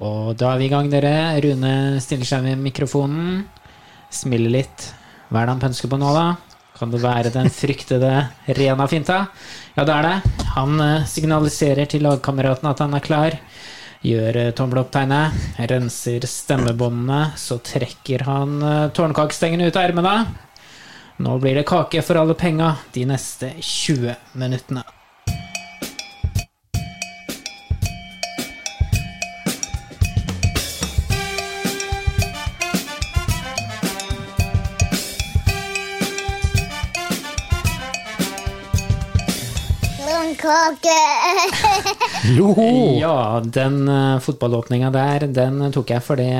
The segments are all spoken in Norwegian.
Og da er vi i gang, dere. Rune stiller seg med mikrofonen. Smiler litt. Hva er det han pønsker på nå, da? Kan det være den fryktede Rena-finta? Ja, det er det. Han eh, signaliserer til lagkameratene at han er klar. Gjør tommelopptegnet, tommel opp-tegnet. Renser stemmebåndene. Så trekker han eh, tårnkakestengene ut av ermene. Nå blir det kake for alle penga de neste 20 minuttene. Kake! Joho! Ja, den uh, fotballåpninga der, den tok jeg, for det,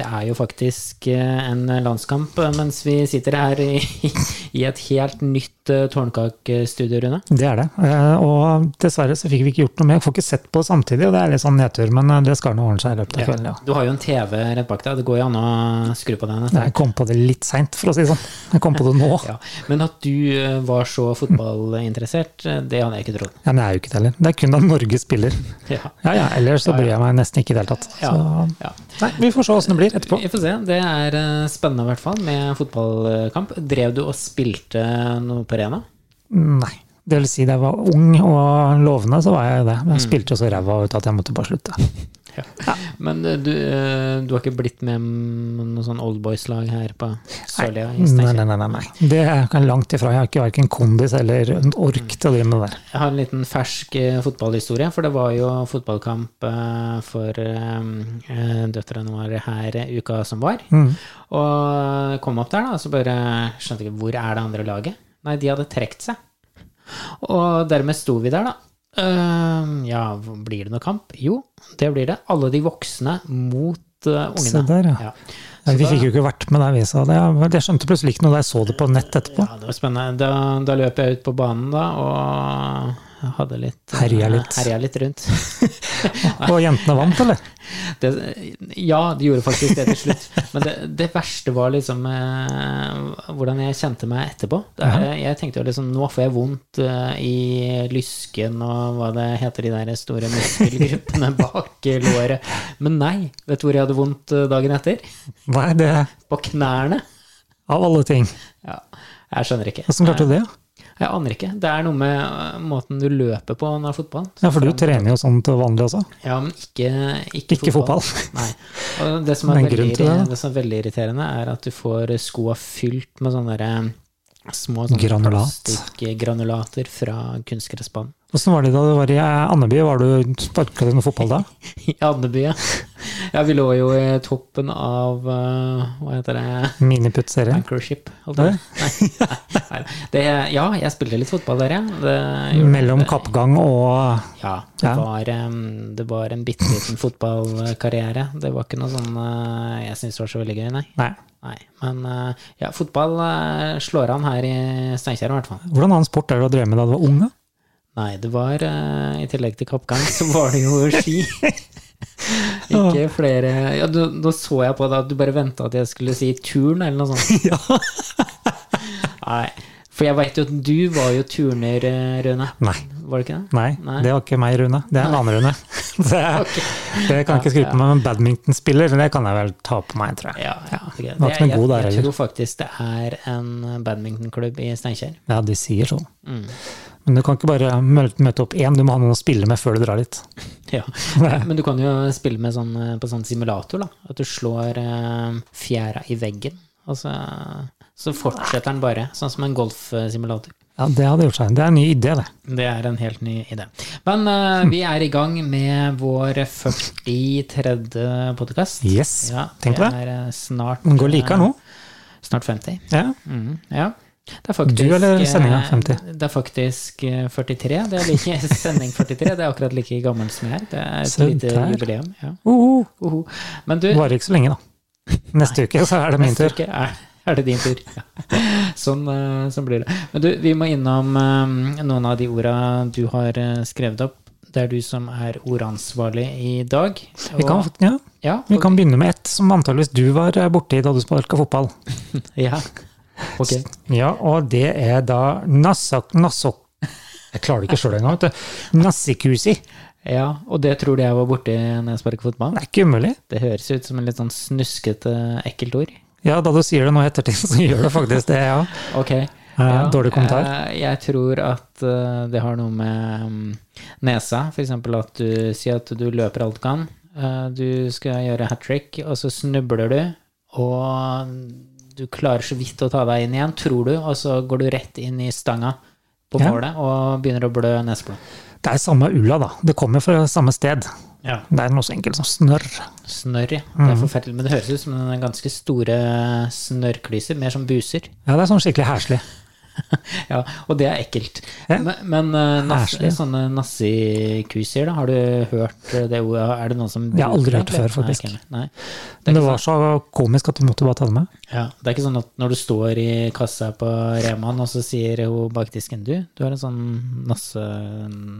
det er jo faktisk eh, en landskamp eh, mens vi sitter her i, i et helt nytt uh, tårnkakestudio, Rune. Det er det. Eh, Og dessverre så fikk vi ikke gjort noe mer. Jeg får ikke sett på samtidig, og det er litt sånn nedtur, men eh, det skal nå ordne seg i løpet av kvelden, ja. Du har jo en TV rett bak deg, det går jo an å skru på den etter Jeg kom på det litt seint, for å si det sånn. Jeg kom på det nå. Ja, men at du var så fotballinteressert, det hadde jeg ikke trodd. Ja, men jeg er jo ikke det heller. Det er kun da Norge spiller. Ja. Ja ja, ellers så bryr jeg meg nesten ikke i det hele tatt. Ja, ja. Nei, vi får se åssen det blir etterpå. Vi får se. Det er eh, spennende i hvert fall med fotballkamp. Drev du og spilte noe på Rena? Nei. Det vil si, da jeg var ung og lovende, så var jeg det. Mm. Men jeg spilte jo så ræva ut at jeg måtte bare slutte. Men eh, du, eh, du har ikke blitt med noe sånn oldboys-lag her på Sørlia? Nei, nei, nei, nei. Det er langt ifra. Jeg har ikke verken kondis eller ork til å drive med det der. Jeg har en liten fersk eh, fotballhistorie, for det var jo fotballkamp for døtrene våre her uka som var. Mm. Og kom opp der, da, så bare skjønte ikke hvor er det andre laget. Nei, de hadde trukket seg. Og dermed sto vi der, da. Eh, ja, blir det noe kamp? Jo, det blir det. Alle de voksne mot uh, ungene. Se der, ja. Ja. Ja, vi da- fikk jo ikke vært med der, vi. sa det, jeg skjønte plutselig ikke noe da jeg så det på nett etterpå. Ja, det var spennende. Da, da løp jeg ut på banen da, og hadde litt Herja litt. herja litt rundt. Og jentene vant, eller? Det, ja, de gjorde faktisk det til slutt. Men det, det verste var liksom eh, hvordan jeg kjente meg etterpå. Er- jeg tenkte jo liksom nå får jeg vondt eh, i lysken og hva det heter, de der store muskelgruppene bak låret. Men nei, vet du hvor jeg hadde vondt eh, dagen etter? Hva er det? På knærne. Av alle ting. Ja, jeg skjønner ikke. Hvordan klarte du det? Jeg aner ikke. Det er noe med øh, måten du løper på når fotballen. fotball. Ja, for du trener jo sånn til vanlig også. Ja, men ikke, ikke, Ikke fotball. Nei. Og det som, er veldig, det, som er veldig irriterende, er at du får skoa fylt med sånne der, små sånne Granulat. plastikkgranulater fra kunstgressbanen. Åssen var det da du var i Andeby? Var du Sparka du noe fotball da? I Andeby, ja. Ja. Vi lå jo i toppen av øh, Hva heter det? Miniputt-serien? Anchorship. Nei, nei. Det, ja, jeg spilte litt fotball der, ja. Det Mellom det. kappgang og Ja, det Ja. var, det var en bitte liten fotballkarriere. Det var ikke noe sånn eh, jeg syns var så veldig gøy, nei. Nei. nei. Men eh, ja, fotball eh, slår an her i Steinkjer i hvert fall. Hvordan annen sport er det du drev med da du var ung? da? Nei, det var eh, I tillegg til kappgang, så var det jo ski. Ikke flere ja, du, Da så jeg på deg at du bare venta at jeg skulle si turn, eller noe sånt. Nei. For jeg veit jo at du var jo turner, eh, Rune. Nei. Var det ikke det? Nei, Nei. det var ikke meg, Rune. Det er en annen Rune. Det, det kan jeg ikke skryte på meg, men badmintonspiller, det kan jeg vel ta på meg, tror jeg. Ja, ja. ok. Var ikke noe jeg, god der jeg tror faktisk det er en badmintonklubb i Steinkjer. Ja, de sier sånn. Mm. Men du kan ikke bare møte opp én, du må ha noen å spille med før du drar dit. Ja. Men du kan jo spille med sånn, eh, på sånn simulator, da. At du slår eh, fjæra i veggen. Og så, så fortsetter den bare, sånn som en golfsimulator. Ja, det hadde gjort seg. Det er en ny idé, det. Det er en helt ny idé. Men uh, vi er i gang med vår 43. podkast. Yes, tenk på det. Det er snart Den går like nå. Snart 50. Ja. Mm, ja. Det er faktisk, Du eller eh, sendinga 50? Det er faktisk eh, 43. Det er like, sending 43. Det er akkurat like gammel som jeg er. Det er et Se lite der. jubileum. Ja. Uh, Uhu. Men du, Varer ikke så lenge, da. Neste uke så er det min neste tur. uke er, er det din tur. Ja. Sånn, eh, sånn blir det. Men du, vi må innom eh, noen av de orda du har eh, skrevet opp. Det er du som er ordansvarlig i dag. Vi kan, ja. ja, og, vi kan begynne med ett som antageligvis du var borti da du sparka fotball. ja. Ok. Ja, og det er da Nassak Nassok Jeg klarer det ikke sjøl engang, vet du. Nassikusi. Ja, og det tror du jeg var borti når jeg sparker fotball? Det er ikke umulig. Det høres ut som en litt sånn snuskete, ekkelt ord. Ja, da du sier det nå i ettertid, så gjør det faktisk det, ja. Ok. Ja, dårlig kommentar. eh, Jeg tror at eh, det har noe med mm, nesa, f.eks. at du sier at du løper alt du kan. Eh, Du skal gjøre hat trick, og så snubler du, og du klarer så vidt å ta deg inn igjen, tror du, og så går du rett inn i stanga på Ja. målet og begynner å blø neseblod. Det er samme ulla, da. Det kommer fra samme sted. Ja. Det er noe så enkelt som snørr. Snørr, ja. Det Mm. er forferdelig. Men det høres ut som en ganske store snørrklyser, mer som buser. Ja, det er sånn skikkelig heslig. Ja, og det er ekkelt. Ja. Men, men eh, nass, sånne nassikusier, da, har du hørt det ordet? Er det noen som Jeg har aldri hørt det før, faktisk. Nei, nei. Det, men det var var så komisk at du måtte bare ta det med. sånn, ja, det er ikke sånn at når du står i kassa på Reman, og så sier hun bak disken du, du har en sånn nasse,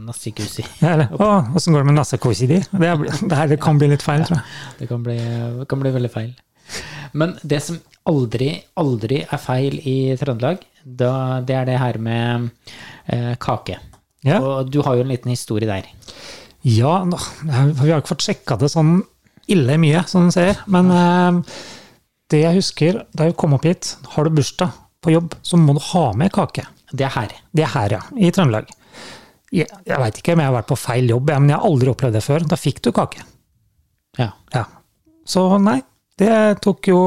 nassikusi. Ja, eller, å, åssen går det med nassekosi di? Det, det her kan bli litt feil, tror jeg. Det kan bli, kan bli veldig feil. Men det som aldri, aldri er feil i Trøndelag, da, det er det her med eh, kake. Ja. Og du har jo en liten historie der. Ja, nå- vi har ikke fått sjekka det sånn ille mye, som du ser. Men eh, det jeg husker da jeg kom opp hit, har du bursdag på jobb, så må du ha med kake. Det er her. Det er her, ja. I Trøndelag. Jeg, jeg veit ikke om jeg har vært på feil jobb, men jeg har aldri opplevd det før. Da fikk du kake. Ja. Ja. Så nei, det tok jo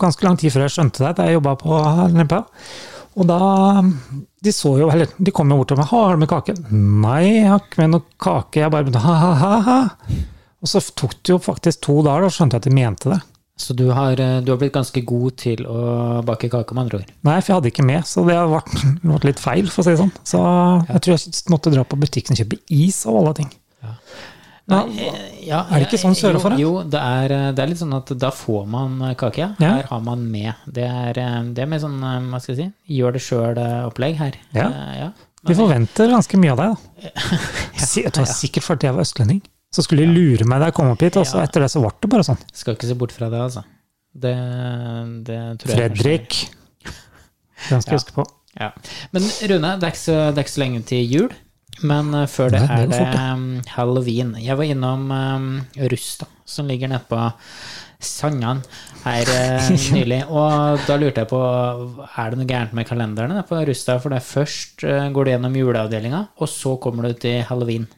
ganske lang tid før jeg skjønte det da jeg jobba på Lempa. Og da De så jo, eller de kom jo bort til meg. 'Har du med kake?' 'Nei, jeg har ikke med noe kake.' Jeg bare ha-ha-ha. Og så tok det jo faktisk to dager, da skjønte jeg at de mente det. Så du har, eh, du har blitt ganske god til å bake kake, med andre ord. Nei, for jeg hadde ikke med, så det har vært, vært litt feil, for å si det sånn. Så jeg tror jeg måtte dra på butikken og kjøpe is av alle ting. Ja, Eh, Ja, Er det ikke sånn sørafor? Jo, jo det, er, eh, det er litt sånn at da får man eh, kake, ja. Her har man med. Det er, det er mer sånn, hva skal jeg si, gjør det sjøl-opplegg her. Ja. Ja. Vi forventer ganske mye av deg, da. Det var sikkert fordi jeg var østlending. Så skulle de lure meg da jeg kom opp hit, og så etter det så ble det bare sånn. Skal ikke se bort fra det, altså. Det, det tror jeg Fredrik. Den skal jeg huske på. Ja. Men Rune, det er, ikke så, det er ikke så lenge til jul. Men uh, før det Nei, det er det um, halloween. Jeg var innom um, Rusta, som ligger nede på Sandan her uh, nylig. Og da lurte jeg på er det noe gærent med kalenderne på Rusta. For det er først uh, går du gjennom juleavdelinga, og så kommer du til halloween.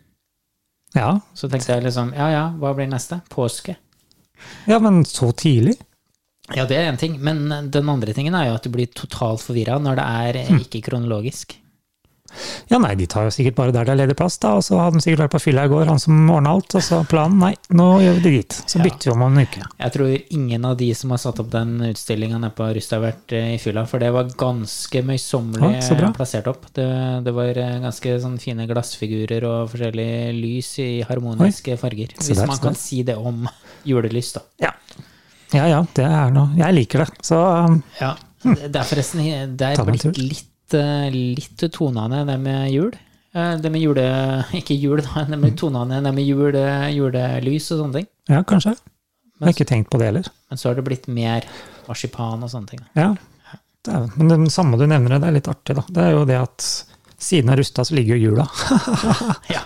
Ja. Så tenkte jeg liksom ja ja, hva blir neste? Påske? ja, men så tidlig? Ja, det er én ting. Men den andre tingen er jo at du blir totalt forvirra når det er Hm. ikke kronologisk. Ja, nei, de tar jo sikkert bare der det er ledig plass, da. Og så hadde de sikkert vært på fylla i går, han som ordna alt. Og så planen, nei, nå gjør vi det dit. Så bytter vi om om en uke. Jeg tror ingen av de som har satt opp den utstillinga nede på Rusta, har vært eh, i fylla, for det var ganske møysommelig ja, plassert opp. Det, det var eh, ganske sånn fine glassfigurer og forskjellige lys i harmoniske farger. Hvis der, man kan si det om julelys, da. Ja. Ja ja, det er noe Jeg liker det. Så um, Ja. Det er forresten det er litt, litt, litt tonene, det med jul. Eh, Det med jule... Ikke jul, da. Det med tonene, det med jule, julelys og sånne ting. ja, kanskje. Jeg har ikke tenkt på det heller. Men så har det blitt mer marsipan og sånne ting. Ja. Det er, men det samme du nevner, det er litt artig, da. Det er jo det at siden av Rusta så ligger jo jula. Ja.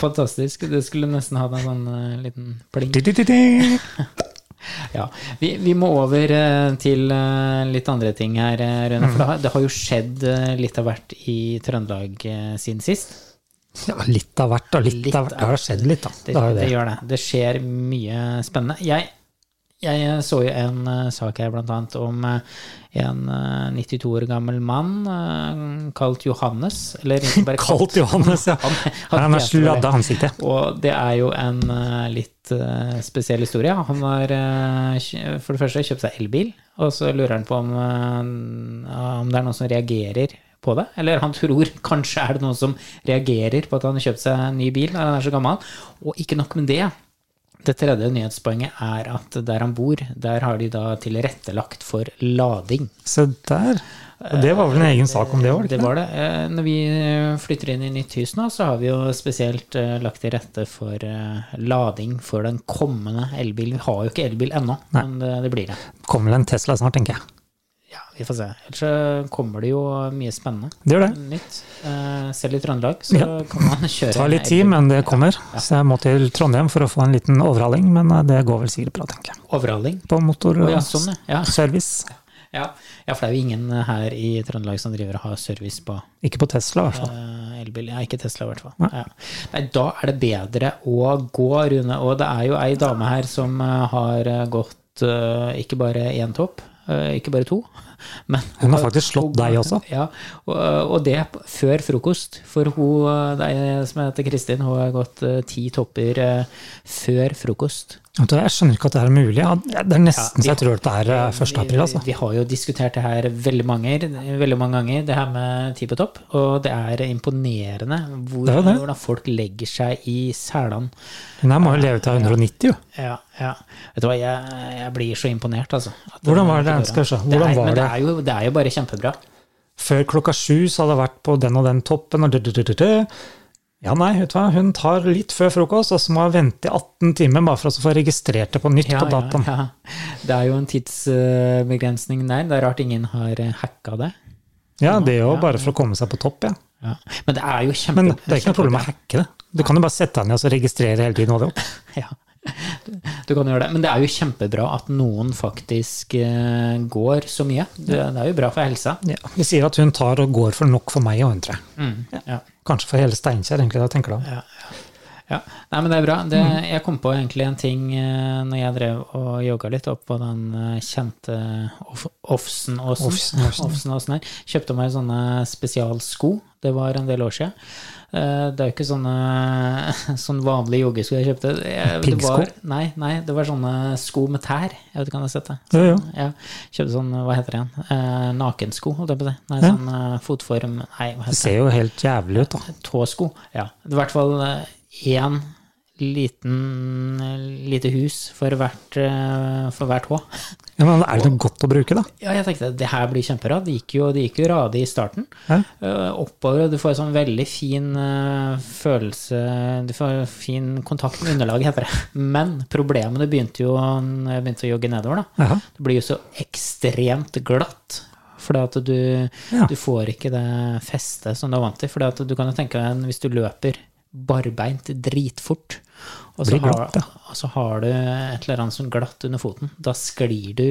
Fantastisk. Det skulle nesten hatt en sånn uh, liten pling. Ja. Vi, vi må over eh, til eh, litt andre ting her, eh, Rune. For det har, det har jo skjedd litt av hvert i Trøndelag siden sist. Ja, litt av hvert, og Litt, Litt av hvert. Det har skjedd litt, da. Det, Det det det. gjør det. Det skjer mye spennende. Jeg, jeg så jo en eh, sak her annet om eh, en eh, 92 år gammel mann eh, kalt Johannes. Eller ikke bare Kalt Johannes, ja. Han, Han har sladda ansiktet. Og det er jo en eh, litt eh, spesiell historie. Han har eh, for det første kjøpt seg elbil, og så lurer han på om, eh, om det er noen som reagerer på det. Eller han tror kanskje er det noen som reagerer på at han har kjøpt seg en ny bil når han er så gammel. Og ikke nok med det. Det tredje nyhetspoenget er at der han bor, der har de da tilrettelagt for lading. Se der. Og det var vel en egen sak om det òg? Det var det. Eh, Når vi flytter inn i nytt hus nå, så har vi jo spesielt eh, lagt til rette for eh, lading for den kommende elbilen. Vi har jo ikke elbil ennå, men det blir det. Kommer vel en Tesla snart, tenker jeg. Ja, vi får se. Ellers kommer det jo mye spennende Det gjør det. nytt. Eh, selv i Trøndelag så Ja. kan man kjøre Det tar litt tid, men det kommer. Så jeg må til Trondheim for å få en liten overhaling, men eh, det går vel sikkert bra, tenker jeg. Overhaling. På motorservice. Oh, ja, sånn, ja. ja. Ja, for det er jo ingen her i Trøndelag som driver og har service på Ikke på Tesla, i hvert fall. eh, elbil. Ja, ikke Tesla, i hvert fall. Nei. Ja. Nei, da er det bedre å gå, Rune. Og det er jo ei dame her som eh, har eh, gått eh, ikke bare én topp, eh, ikke bare to, men Hun har faktisk slått deg også. Ja, og, og det før frokost. For hun eh, er som heter Kristin, hun har gått eh, ti topper eh, før frokost. Jeg skjønner ikke at det er mulig. Det er nesten så jeg tror det er eh, 1. april, altså. Vi, har jo diskutert det her veldig mange, veldig mange ganger, det her med ti på topp. Og det er imponerende hvor, Det er det. hvordan folk legger seg i selene. Hun her må jo leve til 190, jo. Ja, ja. Vet du hva, jeg, jeg blir så imponert, altså. Hvordan var det? Skal vi se. Det Hvordan er, var det det? er, jo, det er jo bare kjempebra. Før klokka sju så hadde jeg vært på den og den toppen, og dødødødødø. Ja, nei, vet du hva, hun tar litt før frokost, og så må hun vente i 18 timer bare for å få registrert det på nytt på dataen. ja. Det er jo en tidsbegrensning der. Det er rart ingen har eh, hacka det. Ja, det er jo Ja. bare for å komme seg på topp, ja. Ja. Men det er jo kjempe... Men det er ikke noe problem å hacke det. Du kan jo bare sette deg ned og så registrere hele tiden. opp. Ja, du, kan gjøre det. Men det er jo kjempebra at noen faktisk eh, går så mye. Det, det er jo bra for helsa. Ja, vi sier at hun tar og går for nok for meg og andre. Mm, ja, Kanskje for hele Steinkjer, egentlig. da tenker du. ja, ja. ja. Nei, men det er bra. Det, jeg kom på egentlig en ting eh, når jeg drev og jogga litt opp på den eh, kjente. Offsen-åsen. Offsen-åsen. Kjøpte meg sånne spesialsko. Det var en del år siden. Eh, Det er jo ikke sånne sånn vanlige joggesko jeg kjøpte. Piggsko? Nei, nei, det var sånne sko med tær. Jeg vet ikke om du har sett det. Så, ja, Ja, kjøpte sånn, hva heter det igjen? Eh, nakensko, holdt jeg på å si. Nei, sånn eh, fotform Nei, hva Det heter det? ser jo helt jævlig ut, da. Tåsko. Ja. Det i hvert fall én liten lite hus for hvert, eh, for hvert H. Ja, men er det noe godt å bruke, da? Ja, jeg tenkte det her blir kjempebra. Det gikk jo, det gikk jo radig i starten. Ja. Eh, oppover, og du får en sånn veldig fin eh, følelse Du får fin kontakt med underlaget, heter det. Men problemet begynte jo når jeg begynte å jogge nedover. da. Aha. Det blir jo så ekstremt glatt. Fordi at du, Ja. du får ikke det festet som du er vant til. Fordi at du kan jo tenke deg hvis du løper barbeint dritfort, og så, glatt, har, og så har du et eller annet som glatt under foten, da sklir du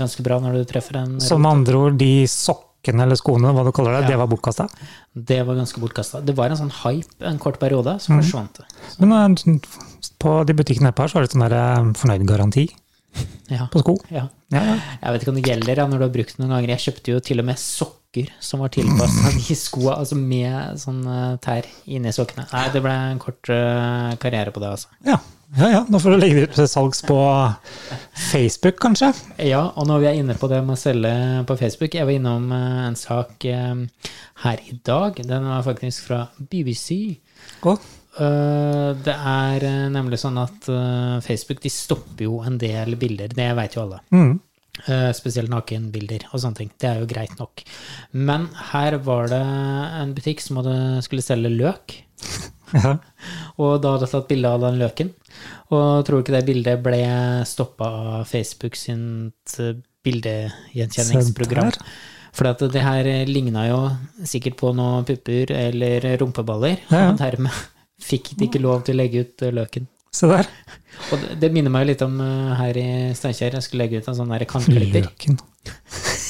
ganske bra når du treffer en Så med andre ord, de sokkene eller skoene, hva du kaller det, Ja. det var bortkasta? Det var ganske bortkasta. Det var en sånn hype en kort periode, så mm. forsvant det. Men eh, på de butikkene her så har du sånn eh, fornøyd-garanti Ja. på sko. ja. Ja, ja. Jeg vet ikke om det gjelder ja, når du har brukt den noen ganger. Jeg kjøpte jo til og med sokker som var tilpassa de skoa, altså med sånn eh, tær inni sokkene. Nei, det ble en kort eh, karriere på det, altså. ja. ja, ja. Nå får du legge det ut til salgs på Facebook, kanskje? Ja, og når vi er inne på det med å selge på Facebook Jeg var innom eh, en sak her i dag. Den var faktisk fra BBC. Eh, det er nemlig sånn at Facebook de stopper jo en del bilder. Det vet jo alle. mm. Eh, spesielt nakenbilder og sånne ting. Det er jo greit nok. Men her var det en butikk som hadde, skulle selge løk. ja. Og da hadde jeg tatt bilde av den løken. Og tror ikke det bildet ble stoppa av Facebook sitt eh, bildegjenkjenningsprogram. For det her ligna jo sikkert på noen pupper eller rumpeballer. Ja, ja. Og dermed fikk de ikke lov til å legge ut eh, løken. Se der. Og det, det minner meg litt om uh, her i Steinkjer. Jeg skulle legge ut en sånn kantklipper. Løken.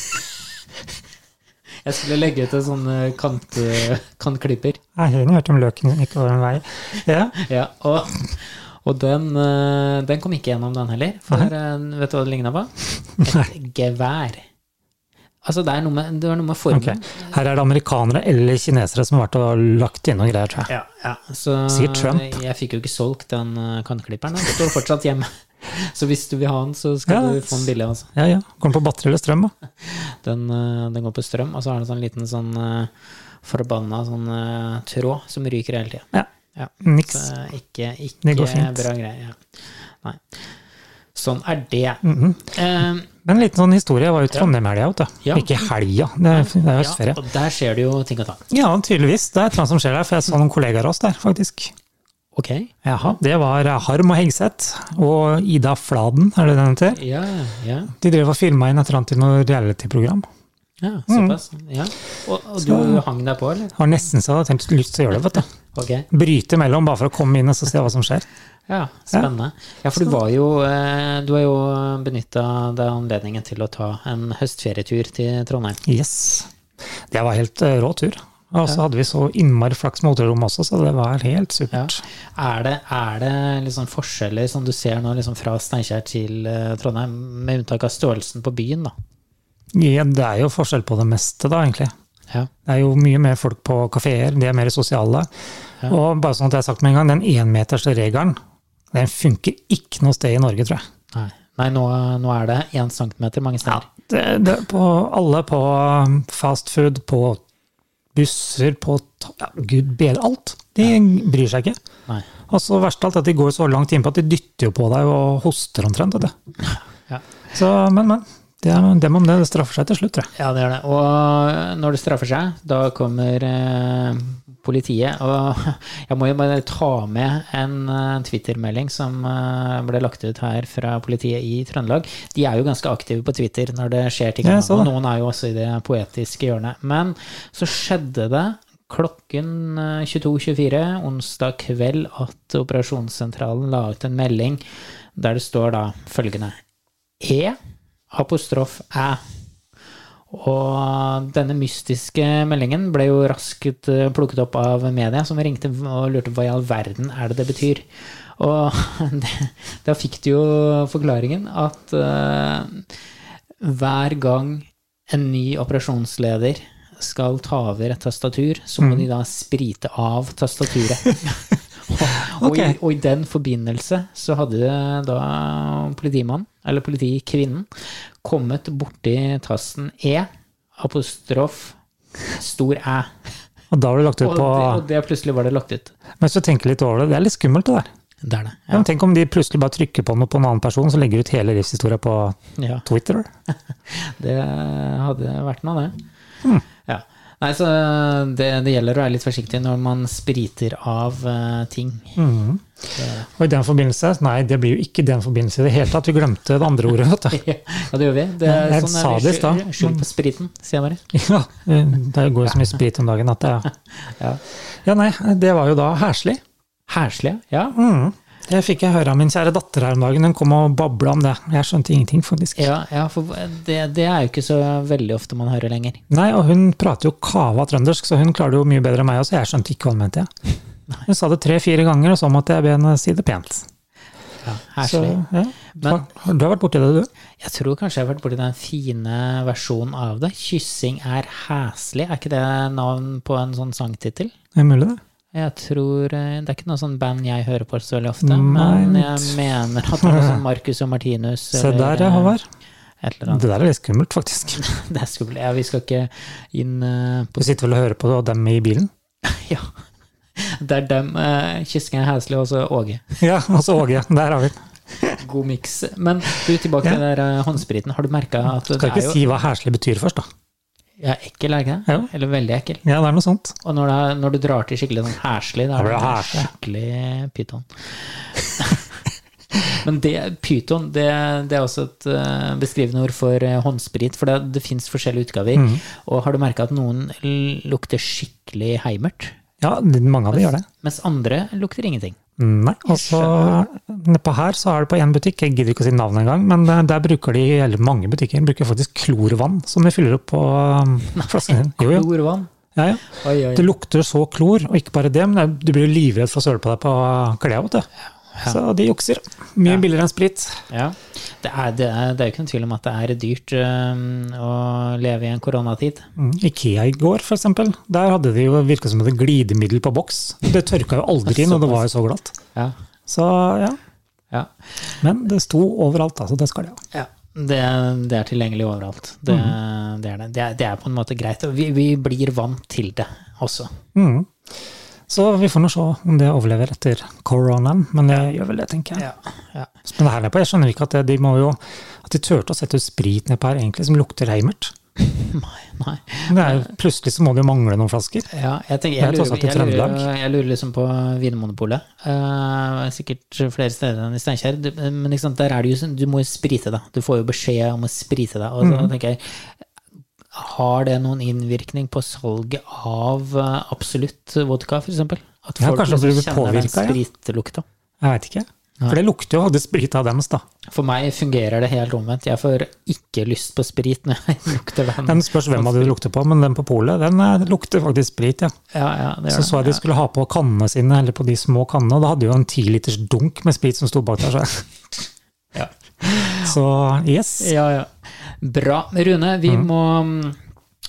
Jeg skulle legge ut en sånn eh, kant, eh, kantklipper. Jeg har hørt om løken ikke går en vei. Ja. Ja, og, og den, uh, den kom ikke gjennom, den heller. For eh, vet du hva det ligna på? Et gevær. Altså, det er noe med, det var noe med formen. Okay. Her er det amerikanere eller kinesere som har vært og lagt inn noen greier, tror jeg. Ja, ja. Så Sikkert Trump. jeg fikk jo ikke solgt den eh, kantklipperen. Den står fortsatt hjemme. Så hvis du vil ha den, så skal Ja, du få den billig. Altså. Ja, ja. Går den på batteri eller strøm, da? Den, eh, den går på strøm, og så har den sånn liten sånn eh, forbanna sånn tråd som ryker hele tida. Ja. Ja. Niks. Så ikke, Det ikke går fint. bra greier. Ja. Nei. Sånn er det. Mhm. Eh, Men en liten sånn historie. Jeg var jo i Trondheim i helga. Ja. Ikke i helga, det er, det er ja, og der skjer det jo ting og tang. Ja, tydeligvis. Det er et eller annet som skjer der, for jeg så noen kollegaer av oss der, faktisk. Ok. Jaha, det var Harm og Hegseth og Ida Fladen, er det den heter? Ja, ja. De drev og filma inn et eller annet til noe reality-program. Ja såpass. Ja. Og, og du Så- hang deg på, eller? Har nesten så tenkt lyst til å gjøre det, vet du. Okay. Bryte imellom bare for å komme inn og så se hva som skjer. Ja, spennende. Ja, for du var jo eh, Du har jo benytta deg anledningen til å ta en høstferietur til Trondheim. Yes. Det var helt eh, rå tur. Og så hadde vi så innmari flaks med hotellrom også, så det var helt supert. Er det, er det liksom forskjeller som du ser nå liksom fra Steinkjer til eh, Trondheim, med unntak av størrelsen på byen, da? Ja, det er jo forskjell på det meste, da, egentlig. Ja. Det er jo mye mer folk på kafeer, de er mer sosiale. Ja. Og bare sånn at jeg har sagt med en gang, den énmetersregelen, den funker ikke noe sted i Norge, tror jeg. Nei, Nei nå, nå er det én centimeter mange steder. Det, det, på, alle på fastfood, på busser, på ja, gud bedre alt. De bryr seg ikke. Nei. Og så verst alt at de går så langt innpå at de dytter jo på deg og hoster omtrent. Ja. Så, men, men. Det, er- dem om det, det straffer seg til slutt, tror jeg. Ja, det gjør det. Og når det straffer seg, da kommer eh, politiet. Og jeg må jo bare ta med en eh, Twitter-melding som eh, ble lagt ut her fra politiet i Trøndelag. De er jo ganske aktive på Twitter når det skjer ting. Ja, og noen er jo også i det poetiske hjørnet. Men så skjedde det klokken eh, 22.24 onsdag kveld at operasjonssentralen la ut en melding der det står da følgende E apostrof æ. Og denne mystiske meldingen ble jo raskt eh, plukket opp av media, som ringte og lurte på hva i all verden er det det betyr. Og det, da fikk du jo forklaringen at uh, hver gang en ny operasjonsleder skal ta over et tastatur, så må de da sprite av tastaturet. og, i, og i den forbindelse så hadde da politimannen, eller politikvinnen, kommet borti tasten E, apostrof, stor æ. Og da var det lagt ut Og, på det, og det plutselig var det lagt ut. Mens du tenker litt over det, det er litt skummelt, det der. Det er det. Ja. men tenk om de plutselig bare trykker på noe på en annen person, så legger ut hele livshistoria på Ja, Twitter. det hadde vært noe, det. Hmm. Nei, så det, det gjelder å være litt forsiktig når man spriter av uh, ting. Mm. Og i den forbindelse Nei, det blir jo ikke i den forbindelse i det hele tatt. Vi glemte det andre ordet, vet du. ja, det gjør vi. Det er Jeg sånn sa det i stad. Skyld på spriten, sier jeg bare. Ja, det går jo så mye sprit om dagen at det Ja. Ja, nei, det var jo da herselig. Herselig, ja. Mhm. Det fikk jeg høre av min kjære datter her om dagen. Hun kom og babla om det. Jeg skjønte ingenting, faktisk. Ja, ja for det, det er jo ikke så veldig ofte man hører lenger. Nei, og hun prater jo kava trøndersk, så hun klarer det jo mye bedre enn meg også. Jeg skjønte ikke hva hun mente. jeg. Hun sa det tre-fire ganger, og så måtte jeg be henne si det pent. Ja, Så, ja. Men- du har vært borti det, du? Jeg tror kanskje jeg har vært borti den fine versjonen av det. 'Kyssing er hæslig', er ikke det navn på en sånn sangtittel? Er mulig, det? Jeg tror eh, Det er ikke noe sånn band jeg hører på så veldig ofte, men jeg mener at det er sånn Marcus og Martinus Se der, ja, eh, Håvard. Det der er litt skummelt, faktisk. Det er skummelt. Ja, vi skal ikke inn på... Du sitter vel og hører på dem i bilen? Ja. Det er dem. Uh, 'Kyssing er hæslig' og så Åge. Ja, og så Åge. Der har vi den. God miks. Men du, tilbake til den der uh, håndspriten. Har du merka at det Skal ikke jo si hva herselig betyr først, da. Ja, ekkel, er det ikke det? Ja. Eller veldig ekkel. Ja, det er noe sånt. Og når, det er, når du drar til skikkelig sånn herselig, da Da er det en skikkelig pyton. Men det, pyton det, det er også et eh, beskrivende ord for eh, håndsprit, for det, det fins forskjellige utgaver. Mm. Og har du merka at noen lukter skikkelig heimert, Ja, mange av dem gjør det. mens andre lukter ingenting? Nei, og så nedpå her så er det på én butikk, jeg gidder ikke å si navnet engang, men der, der bruker de, eller mange butikker, bruker faktisk klorvann som de fyller opp på flasken din. Jo, jo. Klorvann? Ja, ja. Oi, oi. Det lukter så klor, og ikke bare det, men du blir jo livredd for å søle på deg på klærne, du. Så de jukser. Mye billigere enn sprit. Ja. Det er, det, er, det er jo ikke noen tvil om at det er dyrt eh, å leve i en koronatid. Mm. Ikea i går, eksempel, der hadde de jo virka som et glidemiddel på boks. Det tørka jo aldri inn, og det var jo så glatt. Ja. Så ja. ja. Men det sto overalt, altså. Det skal det ha. Ja, det, det er tilgjengelig overalt. Det, det, er det. Det, er, på en måte greit. Vi, vi blir vant til det også. Mm. Så vi får nå se om det overlever etter koronaen, men det gjør vel det, tenker jeg. Ja, ja. Men her nedpå, jeg skjønner ikke at det, de må jo At de turte å sette ut sprit nedpå her, egentlig, som lukter heimert. Nei, nei. Er, plutselig så må det jo mangle noen flasker. Ja, jeg, tenker, Det er jeg, lurer, jeg, lurer, jeg lurer liksom på Vinmonopolet. Uh, sikkert flere steder enn i Steinkjer. Men der er det jo sånn, du må jo sprite deg. Du får jo beskjed om å sprite deg. Og så mm. tenker jeg, har det noen innvirkning på salget av eh, absolutt vodka, f.eks.? At Ja, folk kanskje liksom kjenner den ja. spritlukta? Jeg veit ikke. For det lukter jo det sprit av dems, da. For meg fungerer det helt omvendt. Jeg får ikke lyst på sprit når jeg lukter den. Den spørs hvem av de du lukter på, men den på polet, den eh, lukter faktisk sprit, ja. Ja, ja, det Så så jeg de skulle ha på kannene sine, eller på de små kannene, og da hadde jo en tiliters dunk med sprit som sto bak der. Så, Ja. så yes. Ja, ja. Bra. Rune, vi, må,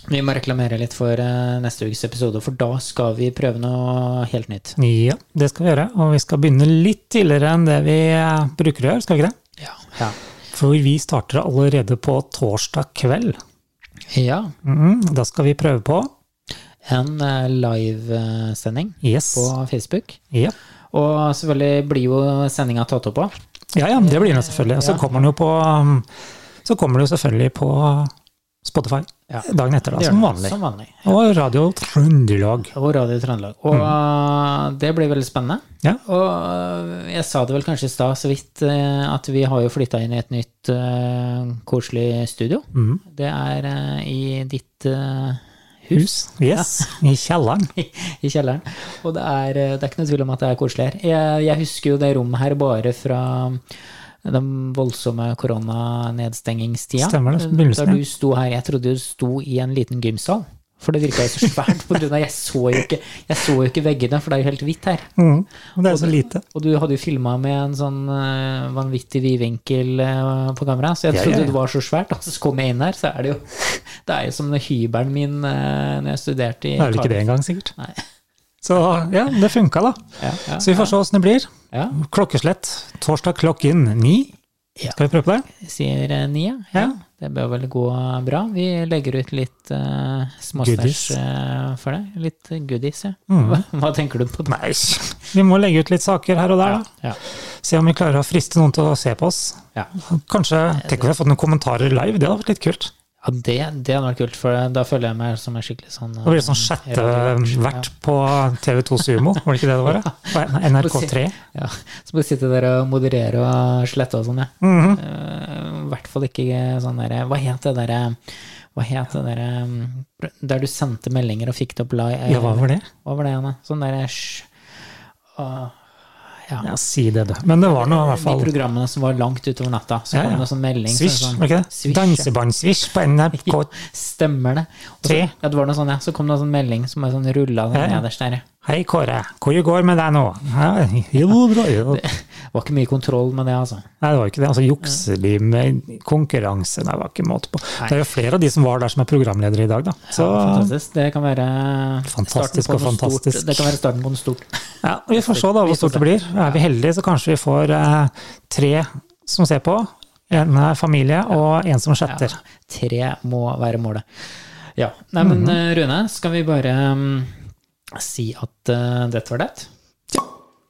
vi må reklamere litt for eh, neste ukes episode, for da skal vi prøve noe helt nytt. Ja, det skal vi gjøre. Og vi skal begynne litt tidligere enn det vi eh, bruker å gjøre, skal vi ikke det? Ja. Ja. For vi starter allerede på torsdag kveld. ja. Mm, da skal vi prøve på En eh, livesending Yes. på Facebook. Ja. Og selvfølgelig blir jo sendinga tatt opp på. ja, ja, det blir den selvfølgelig. Og så kommer den jo på um, Så kommer det jo selvfølgelig på Spotify Ja. dagen etter, da, som vanlig. Som vanlig. Og Radio Trøndelag. Og Radio Trøndelag. Og mm. det blir veldig spennende. Ja. Og eh, jeg sa det vel kanskje i stad så vidt, eh, at vi har jo flytta inn i et nytt uh, koselig studio. Mm. Det er uh, i ditt uh, hus. Yes, Yes. I kjelleren. I kjelleren. Og det er, eh, det er ikke noe tvil om at det er koselig her. Jeg, jeg husker jo det rommet her bare fra den voldsomme koronanedstengingstida. Stemmer det, begynnelsen, Da du sto her, jeg trodde du sto i en liten gymsal. For det virka jo så svært, på grunn av jeg så jo ikke, jeg så jo ikke veggene, for det er jo helt hvitt her. Mm, Og det er så lite. Og du hadde jo filma med en sånn uh, vanvittig vidvinkel uh, på kamera, så jeg Ja, ja, trodde ja. det var så svært. Og så kom jeg inn her, så er det jo Det er jo som hybelen min uh, når jeg studerte i Det er vel ikke det engang, sikkert. Nei. Så ja, det funka, da. Ja, ja, Så vi får se åssen det blir. Ja. Klokkeslett torsdag klokken ni. Ja. Skal vi prøve på det? Sier ni, ja. Ja. Det bør vel gå bra. Vi legger ut litt uh, småstæsj Goodies. eh, for deg. Litt goodies, ja. Mm. Hva, hva tenker du på? Nei, vi må legge ut litt saker her og der, da. Ja. Se om vi klarer å friste noen til å se på oss. Ja. Kanskje Tenk om vi har fått noen kommentarer live, det hadde vært litt kult. Ja, det, det hadde vært kult, for da føler jeg meg som en skikkelig sånn Det blir sånn sjette radiovert. vert på TV2 Sumo, var det ikke det det var? Ja. På NRK3. Ja, så må du sitte der og moderere og slette og sånn, ja. Mhm. Eh, I hvert fall ikke sånn derre Hva het det derre Hva het det derre mm, Der du sendte meldinger og fikk det opp live? Ja, hva var det? Hva var det, Anne? Sånn derre Ja. Ja, si det, du. Men det var nå i hvert De fall programmene som var langt utover natta. Så Ja, kom det sånn melding. Swish, sånn, ikke det? Svisj, på NRK. Stemmer det. Og så, ja, det var noe sånn, ja. Så kom det en sånn melding som er sånn rulla Ja, ja. nederst der. Ja. Hei, Kåre. Hvordan går med deg nå? Jo, bra. Jo. Det var ikke mye kontroll med det, altså. Nei, det var ikke det. Altså, Jukselig med konkurranse, det var ikke måte på. Nei. Det er jo flere av de som var der som er programledere i dag, da. Så Ja, fantastisk. Det kan være Fantastisk og fantastisk. Stort. Det kan være starten på noe stort. ja, vi får se da hvor stort det blir. Er vi heldige, så kanskje vi får eh, tre som ser på. En eh, familie og en som Ja, chatter. tre må være målet. Ja. Nei, men Mhm. eh, Rune, skal vi bare mm, si at uh, dette var det?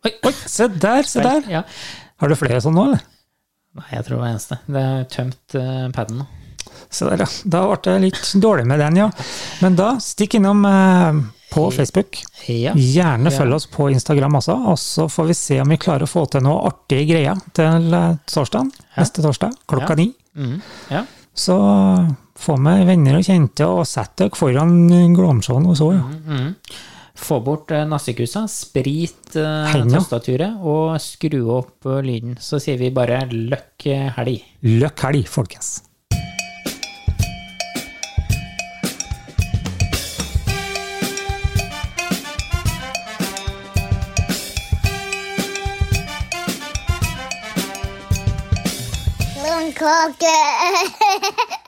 Oi, Oi, se der, se der! Ja. Har du flere sånn nå, eller? Nei, jeg tror det var eneste. Det er tømt uh, paden nå. Se der, ja. Da ble det litt dårlig med den, ja. Men da, stikk innom uh, på Facebook. Ja. Gjerne Ja. følg oss på Instagram også, og så får vi se om vi klarer å få til noe artige greier til eh, torsdagen. Neste torsdag klokka Ja. ni. Mm. ja. Så få med venner og kjente, og sett dere foran Glåmsjåen og så, ja. Mhm. Få bort uh, nassekusa, sprit uh, tastaturet og skru opp eh, lyden. Så sier vi bare løkk eh, helg. Løkk helg, folkens. Lundkake.